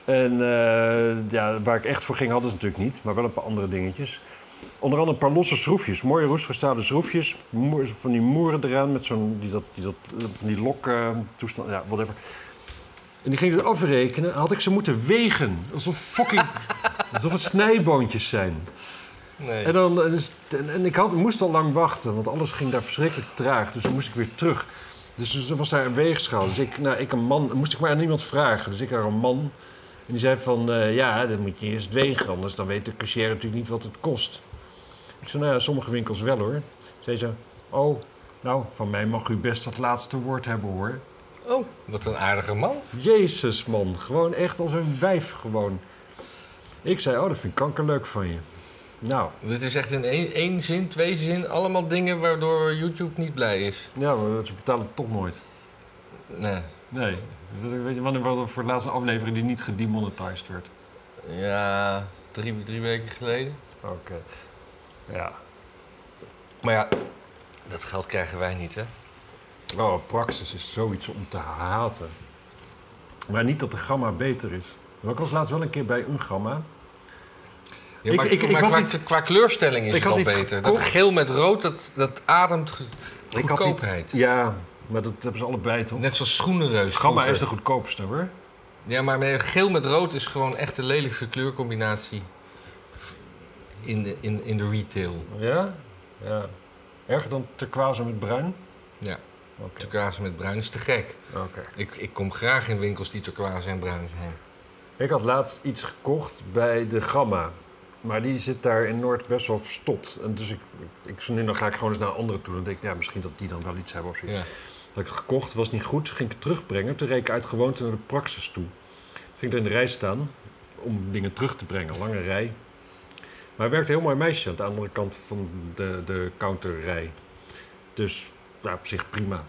En eh, ja, waar ik echt voor ging, hadden ze natuurlijk niet, maar wel een paar andere dingetjes. Onder andere een paar losse schroefjes, mooie roestgestaalde schroefjes. Van die moeren eraan met zo'n, die, dat, die, dat, van die lok eh, toestand, ja, whatever. En die gingen het afrekenen, had ik ze moeten wegen. Alsof fucking, alsof het snijboontjes zijn. Nee. En, dan, en, ik had, moest al lang wachten, want alles ging daar verschrikkelijk traag. Dus dan moest ik weer terug. Dus, dus er was daar een weegschaal. Dus ik, nou, ik een man, moest ik maar aan iemand vragen. Dus ik naar een man. En die zei van, eh, ja, dan moet je eerst wegen. Anders dan weet de cashier natuurlijk niet wat het kost. Ik zei, nou ja, sommige winkels wel hoor. Zei ze, oh, nou, van mij mag u best het laatste woord hebben hoor. Oh, wat een aardige man. Jezus man, gewoon echt als een wijf gewoon. Ik zei, oh, dat vind ik kankerleuk van je. Nou, Dit is echt in één, één zin, twee zin, allemaal dingen waardoor YouTube niet blij is. ja, maar ze betalen toch nooit. Nee. Nee. Weet je wanneer was voor de laatste aflevering die niet gedemonetized werd? Ja, drie, drie weken geleden. Oké. Ja. Maar ja, dat geld krijgen wij niet, hè? Oh, Praxis is zoiets om te haten. Maar niet dat de gamma beter is. Ik was laatst wel een keer bij een gamma. Ja, Ik- maar ik- ik maar had qua, iets- qua kleurstelling is ik het iets beter. Dat geel met rood, dat, dat ademt Ik iets, goedkoopheid. ja, maar dat hebben ze allebei toch? Net zoals schoenenreus. Gamma vroeger. is de goedkoopste hoor. Ja, maar geel met rood is gewoon echt de lelijkste kleurcombinatie in de, in, in de retail. Ja? Ja. Erger dan turquoise met bruin? Ja, Oké. turquoise met bruin is te gek. Ik, ik kom graag in winkels die turquoise en bruin zijn. Ik had laatst iets gekocht bij de Gamma. Maar die zit daar in Noord best wel verstopt. En dus ik, ik, ik, dan ga ik gewoon eens naar een andere toe. Dan denk ik, ja, misschien dat die dan wel iets hebben of zoiets. Ja. Dat ik het gekocht, was niet goed. Ging ik het terugbrengen. Toen reed ik uit gewoonte naar de praxis toe. Ging er in de rij staan om dingen terug te brengen. Lange rij. Maar er werkte een heel mooi meisje aan de andere kant van de, de counterrij. Dus op zich prima.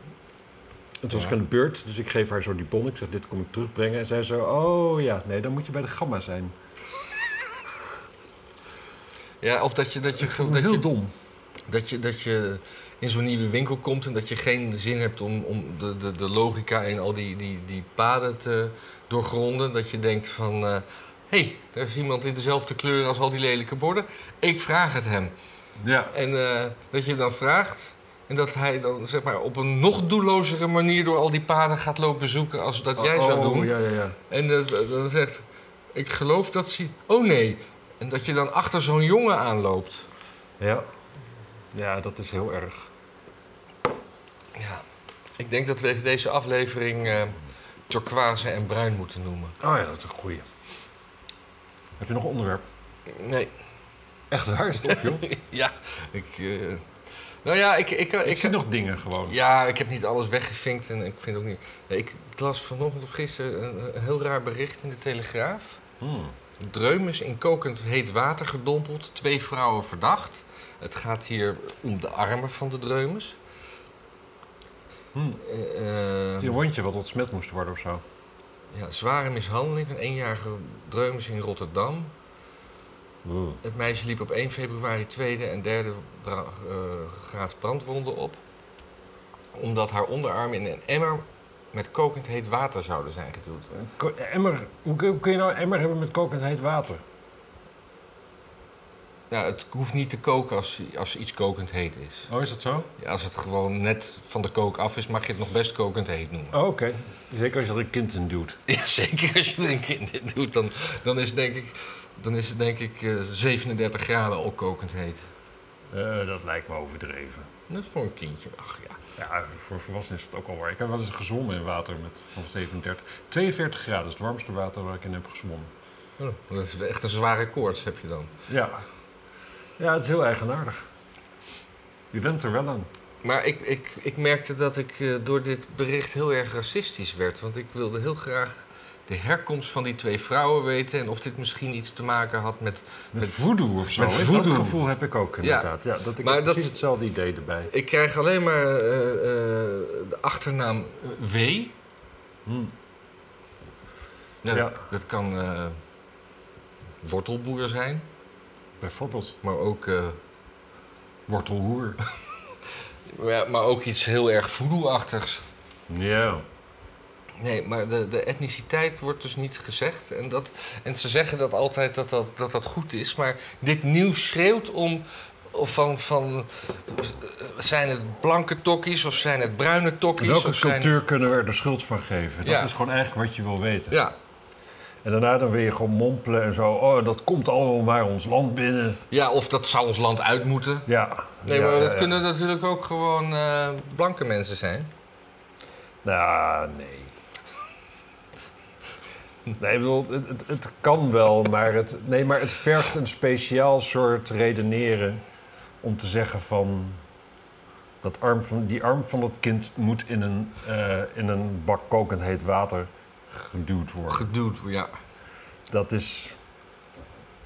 Toen was Ja. aan de beurt, dus ik geef haar zo die bon. Ik zeg, dit kom ik terugbrengen. En zij zo, oh ja, nee, dan moet je bij de gamma zijn. ja, of dat je, dat je, Dat heel je, dom. dat je, dat je in zo'n nieuwe winkel komt en dat je geen zin hebt om, om de, de, de logica en al die, die, die paden te doorgronden. Dat je denkt van, hé, hey, er is iemand in dezelfde kleur als al die lelijke borden. Ik vraag het hem. Ja. En eh, dat je dan vraagt en dat hij dan zeg maar op een nog doellozere manier door al die paden gaat lopen zoeken als dat jij zou Oh, doen. Ja, ja, ja. En dat- dan zegt, ik geloof dat ze... Oh nee. En dat je dan achter zo'n jongen aanloopt. Ja. Ja, dat is heel erg. Ja. Ik denk dat we deze aflevering eh turquoise en bruin moeten noemen. Oh ja, dat is een goeie. Heb je nog een onderwerp? Nee. Echt waar, stop joh. ja, ik... eh, nou ja, ik... ik, ik, Ik zie nog dingen gewoon. Ja, ik heb niet alles weggevinkt en ik vind ook niet... Ik, ik las vanochtend of gisteren een, een heel raar bericht in de Telegraaf. Hmm. Dreumes in kokend heet water gedompeld, twee vrouwen verdacht. Het gaat hier om de armen van de Dreumes. Hmm. Eh, eh, Die hondje wat ontsmet moest worden of zo. ja, zware mishandeling van eenjarige Dreumes in Rotterdam. Oeh. Het meisje liep op 1 februari tweede en derde bra- eh, graad brandwonden op. Omdat haar onderarmen in een emmer met kokend heet water zouden zijn geduwd. Emmer, hoe kun hoe kun je nou een emmer hebben met kokend heet water? Nou, het hoeft niet te koken als, als iets kokend heet is. Oh, is dat zo? Ja, als het gewoon net van de kook af is, mag je het nog best kokend heet noemen. Oh, oké. Zeker als je er een kind in doet. Ja, zeker als je er een kind in doet, dan, dan is het denk ik, dan is het denk ik eh, 37 graden al kokend heet. Eh, dat lijkt me overdreven. Is voor een kindje, ach ja. Ja, voor volwassenen is het ook al waar. Ik heb wel eens gezwommen in water met van 37. 42 graden is het warmste water waar ik in heb gezwommen. Oh, dat is echt een zware koorts heb je dan. Ja. Ja, het is heel eigenaardig. Je bent er wel aan. Maar ik, ik, ik merkte dat ik eh, door dit bericht heel erg racistisch werd. Want ik wilde heel graag de herkomst van die twee vrouwen weten. En of dit misschien iets te maken had met... Met, Met- voodoo of zo. met voodoo. Dat gevoel heb ik ook inderdaad. Ja, dat ik Maar heb dat- precies hetzelfde idee erbij. Ik krijg alleen maar eh, eh, de achternaam W. Hmm. Nou, Ja. Dat kan wortelboer zijn, Bijvoorbeeld maar ook, eh, wortelhoer. ja, maar ook iets heel erg voodoo-achtigs. Ja. Nee, maar de, de etniciteit wordt dus niet gezegd. En, dat, en ze zeggen dat altijd dat dat, dat dat goed is. Maar dit nieuws schreeuwt om. Of van, van. Zijn het blanke tokkies of zijn het bruine tokkies? Welke of zijn, cultuur kunnen we er de schuld van geven? Dat Ja. is gewoon eigenlijk wat je wil weten. Ja, En daarna dan je gewoon mompelen en zo. Oh, dat komt allemaal maar ons land binnen. ja, of dat zou ons land uit moeten. Ja. Nee, Ja, maar dat ja. kunnen natuurlijk ook gewoon eh, blanke mensen zijn. Nou, nee. Nee, ik bedoel, het, het, het kan wel, maar het, nee, maar het vergt een speciaal soort redeneren om te zeggen van... Dat arm van, die arm van dat kind moet in een, eh, in een bak kokend heet water geduwd worden. Geduwd, ja. Dat is...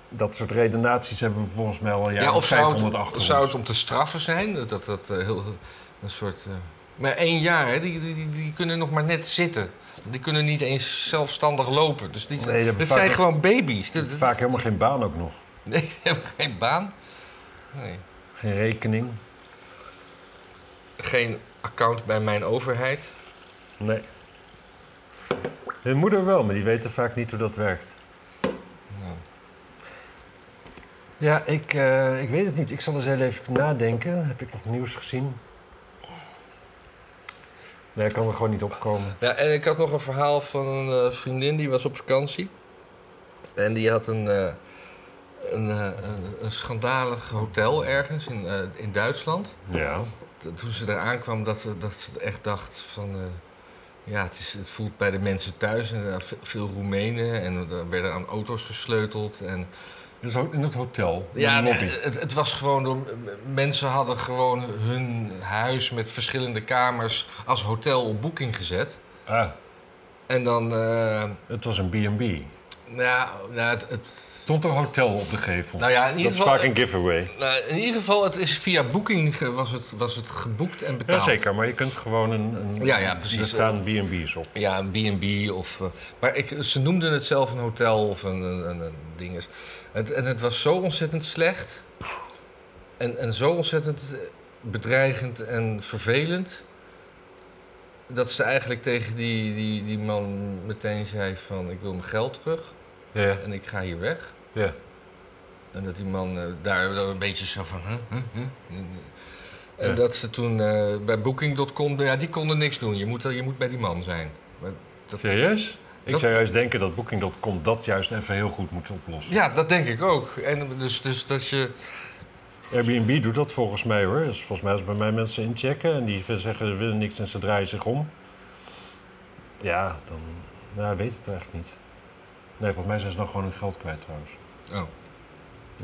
Dat soort redenaties hebben we volgens mij al Ja, of zou 500 het, zou het om te straffen zijn? Dat dat, dat eh, heel, een soort. eh, Maar één jaar, hè, die, die, die, die kunnen nog maar net zitten. Die kunnen niet eens zelfstandig lopen. Dus die, Nee, dat vaak zijn gewoon baby's. Vaak helemaal geen baan ook nog. Nee, die hebben geen baan. Nee. Geen rekening. Geen account bij mijn overheid. Nee. Hun moeder wel, maar die weten vaak niet hoe dat werkt. Nou, Ja, ik, eh, ik weet het niet. Ik zal eens heel even nadenken. Heb ik nog nieuws gezien? Nee, ik kan er gewoon niet opkomen. Ja, en ik had nog een verhaal van een eh, vriendin die was op vakantie. En die had een, eh, een, eh, een, een schandalig hotel ergens in, eh, in Duitsland. Ja. Toen ze eraan kwam, dat ze, dat ze echt dacht van... eh, ja, het, is, het voelt bij de mensen thuis. En er ve- veel Roemenen en er werden aan auto's gesleuteld. En, Dus ook in het hotel. in ja, het, het was gewoon... Door, mensen hadden gewoon hun huis met verschillende kamers als hotel op boeking gezet. Ah, En dan... eh, het was een B&B. nou, nou, het, het- Stond er hotel op de gevel. nou ja, in dat ieder is geval... vaak een giveaway. nou, in ieder geval, het is via Booking was het, was het geboekt en betaald. Jazeker, maar je kunt gewoon een... een Ja, ja, precies. Er staan B&B's op. Ja, een B&B of... eh, maar ik, ze noemden het zelf een hotel of een, een, een, een dinges. Het, en het was zo ontzettend slecht. En, en zo ontzettend bedreigend en vervelend. Dat ze eigenlijk tegen die, die, die man meteen zei van... Ik wil mijn geld terug Ja, en ik ga hier weg. Ja. En dat die man eh, daar een beetje zo van... Huh, huh, huh? En Ja. dat ze toen eh, bij Booking.com... Ja, die konden niks doen. Je moet, je moet bij die man zijn. Maar dat, Serieus? Ik Dat- zou juist denken dat Booking.com dat juist even heel goed moet oplossen. Ja, dat denk ik ook. En dus, dus dat je. Airbnb doet dat volgens mij hoor. Dus volgens mij als bij mij mensen inchecken en die zeggen ze willen niks en ze draaien zich om. Ja, dan. Nou, weet het eigenlijk niet. Nee, volgens mij zijn ze dan gewoon hun geld kwijt trouwens. Oh.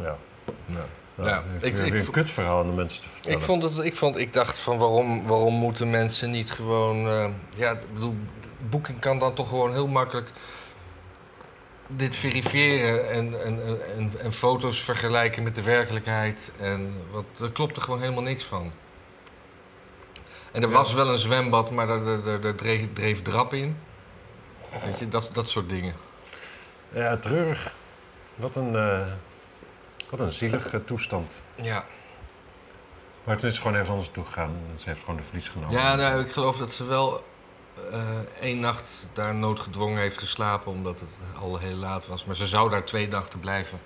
Ja. Ja. Nou, Ja, ik- ik weer een kutverhaal aan de mensen te vertellen. Ik vond het, ik vond, ik dacht van waarom, waarom moeten mensen niet gewoon, eh, ja, ik bedoel, Booking kan dan toch gewoon heel makkelijk dit verifiëren en, en, en, en, foto's vergelijken met de werkelijkheid. En wat, er klopte gewoon helemaal niks van. En er Ja. was wel een zwembad, maar daar, daar, daar, daar dreef, dreef drap in. Weet je, dat, dat soort dingen. Ja, treurig. Wat een, eh, wat een zielige toestand. Ja, Maar toen is ze gewoon ergens anders toe gegaan. en Ze heeft gewoon de verlies genomen. ja nou, ik geloof dat ze wel eh, één nacht daar noodgedwongen heeft geslapen, omdat het al heel laat was. Maar ze zou daar twee nachten blijven.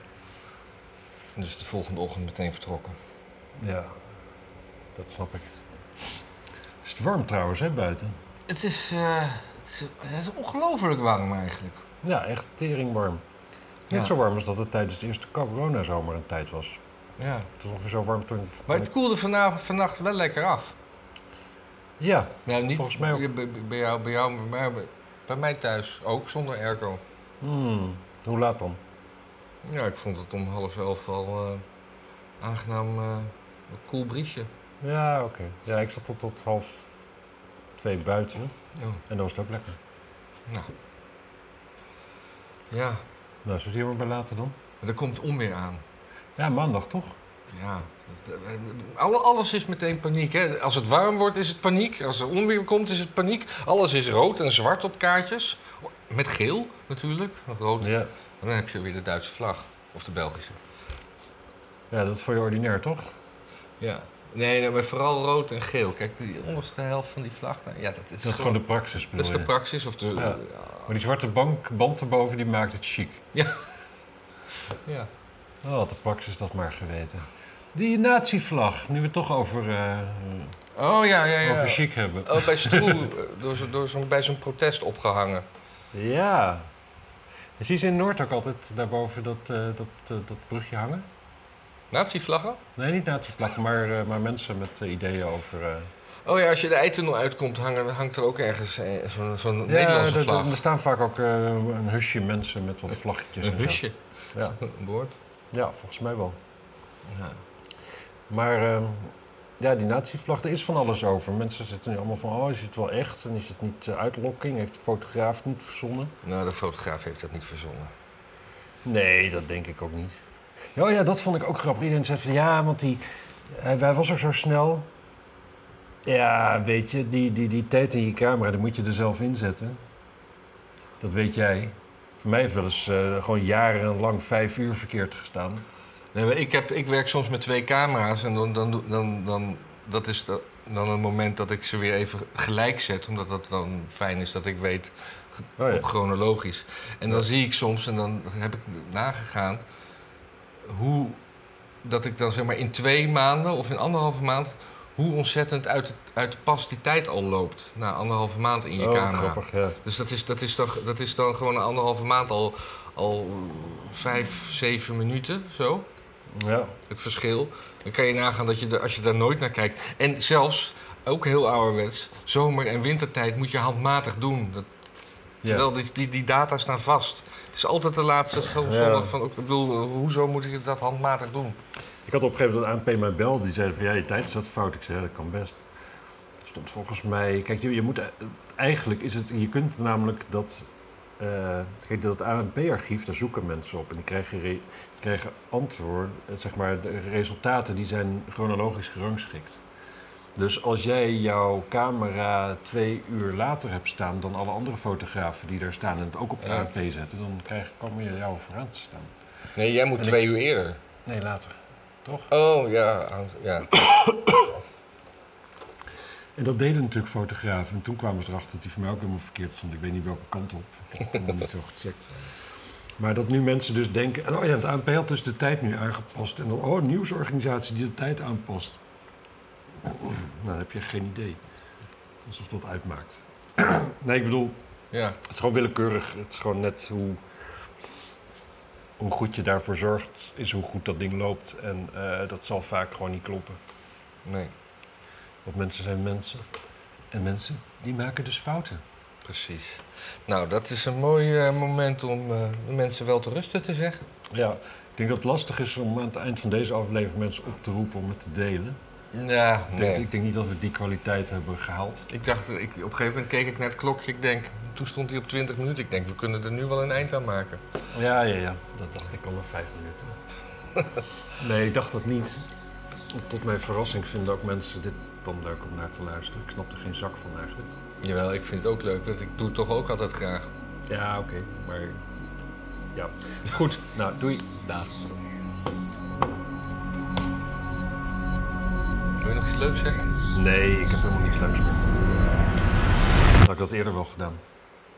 En dus de volgende ochtend meteen vertrokken. Ja, dat snap ik. Is het warm trouwens, hè, buiten? Het is, eh, het is, het is ongelooflijk warm eigenlijk. Ja, echt teringwarm. Niet Ja. zo warm als dat het tijdens de eerste corona-zomer een tijd was. Ja. Het was ongeveer zo warm toen... Maar het koelde vanavond, vannacht wel lekker af. Ja, niet Volgens mij ook. Bij, jou, bij jou, maar bij, bij mij thuis ook, zonder airco. hmm, hoe laat dan? Ja, ik vond het om half elf al eh, aangenaam een koel briesje. Ja, oké. Ja, ik zat tot, tot half twee buiten. Oh, En dat was het ook lekker. nou. Ja, Nou, zullen we bij laten dan? maar er komt onweer aan. Ja, maandag toch? Ja, alle, alles is meteen paniek. Hè? Als het warm wordt is het paniek. Als er onweer komt is het paniek. Alles is rood en zwart op kaartjes. Met geel natuurlijk. Rood. Ja. En dan heb je weer de Duitse vlag. Of de Belgische. Ja, dat is voor je ordinair, toch? Ja. Nee, nee, maar vooral rood en geel. Kijk, die onderste helft van die vlag. nou, Ja, dat is, Dat is gewoon de praxis, dat is de praxis. Of de, Ja. ja. Maar die zwarte bank, band erboven, die maakt het chic. ja. Oh, had de praxis dat maar geweten. Die natievlag, nu we het toch over, eh, Oh ja, ja, ja. over chic hebben. Oh, bij Stroe, door zo, door zo'n bij zo'n protest opgehangen. Ja. Zie je in Noord ook altijd daarboven dat, eh, dat, eh, dat brugje hangen? Nazi-vlaggen? Nee, niet natievlaggen, maar, eh, maar mensen met eh, ideeën over... eh, Oh ja, als je de eitunnel uitkomt, hangen, hangt er ook ergens zo'n Ja, Nederlandse er- vlag. Er, er staan vaak ook een husje mensen met wat vlaggetjes. Een en zo. husje. Ja. Een woord. ja, volgens mij wel. Ja. Maar ehm, ja, die natievlag, er is van alles over. Mensen zitten nu allemaal van, oh, is het wel echt? En is het niet uitlokking? Heeft de fotograaf het niet verzonnen? Nou, de fotograaf heeft dat niet verzonnen. Nee, dat denk ik ook niet. Ja, oh ja, dat vond ik ook grappig. Iedereen zei van, ja, want die, hij, hij was ook zo snel. Ja, weet je, die, die, die tijd in je camera, die moet je er zelf inzetten. Dat weet jij. Voor mij heeft wel eens eh, gewoon jarenlang vijf uur verkeerd gestaan. Nee, maar ik, heb, ik werk soms met twee camera's en dan, dan, dan, dan dat is da- dan een moment dat ik ze weer even gelijk zet. Omdat dat dan fijn is dat ik weet Oh ja. op chronologisch. En dan Ja. zie ik soms, en dan heb ik nagegaan, hoe dat ik dan zeg maar in twee maanden of in anderhalve maand, hoe ontzettend uit, de- uit de pas die tijd al loopt. Na anderhalve maand in je oh, camera. grappig, ja. Dus dat is, dat, is dan, dat is dan gewoon een anderhalve maand al, al vijf, zeven minuten zo. Ja, Het verschil. Dan kan je nagaan dat je er, als je daar nooit naar kijkt. En zelfs, ook heel ouderwets, zomer- en wintertijd moet je handmatig doen. Dat, ja. Terwijl die, die, die data staan vast. Het is altijd de laatste Ja. zondag van, ik bedoel, hoezo moet ik dat handmatig doen? Ik had op een gegeven moment een ANP mij belde. Die zei van, ja, je tijd staat fout. Ik zei, ja, dat kan best. Stond volgens mij... Kijk, je, je moet... Eigenlijk is het... Je kunt namelijk dat... eh, kijk, dat ANP-archief, daar zoeken mensen op. En die krijgen, re- die krijgen antwoord... eh, Zeg maar, de resultaten die zijn chronologisch gerangschikt. Dus als jij jouw camera twee uur later hebt staan dan alle andere fotografen die daar staan en het ook op de Ja. ANP zetten, dan krijg, kom je jou vooraan te staan. Nee, jij moet En twee uur eerder. Nee, later. Toch? Oh, ja. ja. En dat deden natuurlijk fotografen. En toen kwamen ze erachter dat die voor mij ook helemaal verkeerd stond. Ik weet niet welke kant op. Ik heb het niet zo gecheckt. Maar dat nu mensen dus denken... En oh ja, het ANP had dus de tijd nu aangepast. En dan, oh, een nieuwsorganisatie die de tijd aanpast. Nou, dan heb je geen idee. Alsof dat uitmaakt. nee, ik bedoel, ja. het is gewoon willekeurig. Het is gewoon net hoe, hoe goed je daarvoor zorgt, is hoe goed dat ding loopt. En eh, dat zal vaak gewoon niet kloppen. Nee, Want mensen zijn mensen. En mensen, die maken dus fouten. precies. Nou, dat is een mooi eh, moment om eh, de mensen wel te rusten te zeggen. Ja, ik denk dat het lastig is om aan het eind van deze aflevering mensen op te roepen om het te delen. Ja, Ik, nee. denk, ik denk niet dat we die kwaliteit hebben gehaald. Ik dacht, ik, op een gegeven moment keek ik naar het klokje. Ik denk, toen stond hij op 20 minuten. Ik denk, we kunnen er nu wel een eind aan maken. Ja, ja, ja. Dat dacht ik al na vijf minuten. nee, ik dacht dat niet. Tot mijn verrassing vinden ook mensen dit dan leuk om naar te luisteren. Ik snap er geen zak van eigenlijk. Jawel, ik vind het ook leuk. Want ik doe het toch ook altijd graag. Ja, oké. Maar ja. Goed. Nou, doei. Dag. Wil je nog iets leuks zeggen? Nee, ik heb helemaal niets leuks meer. Had ik dat eerder wel gedaan.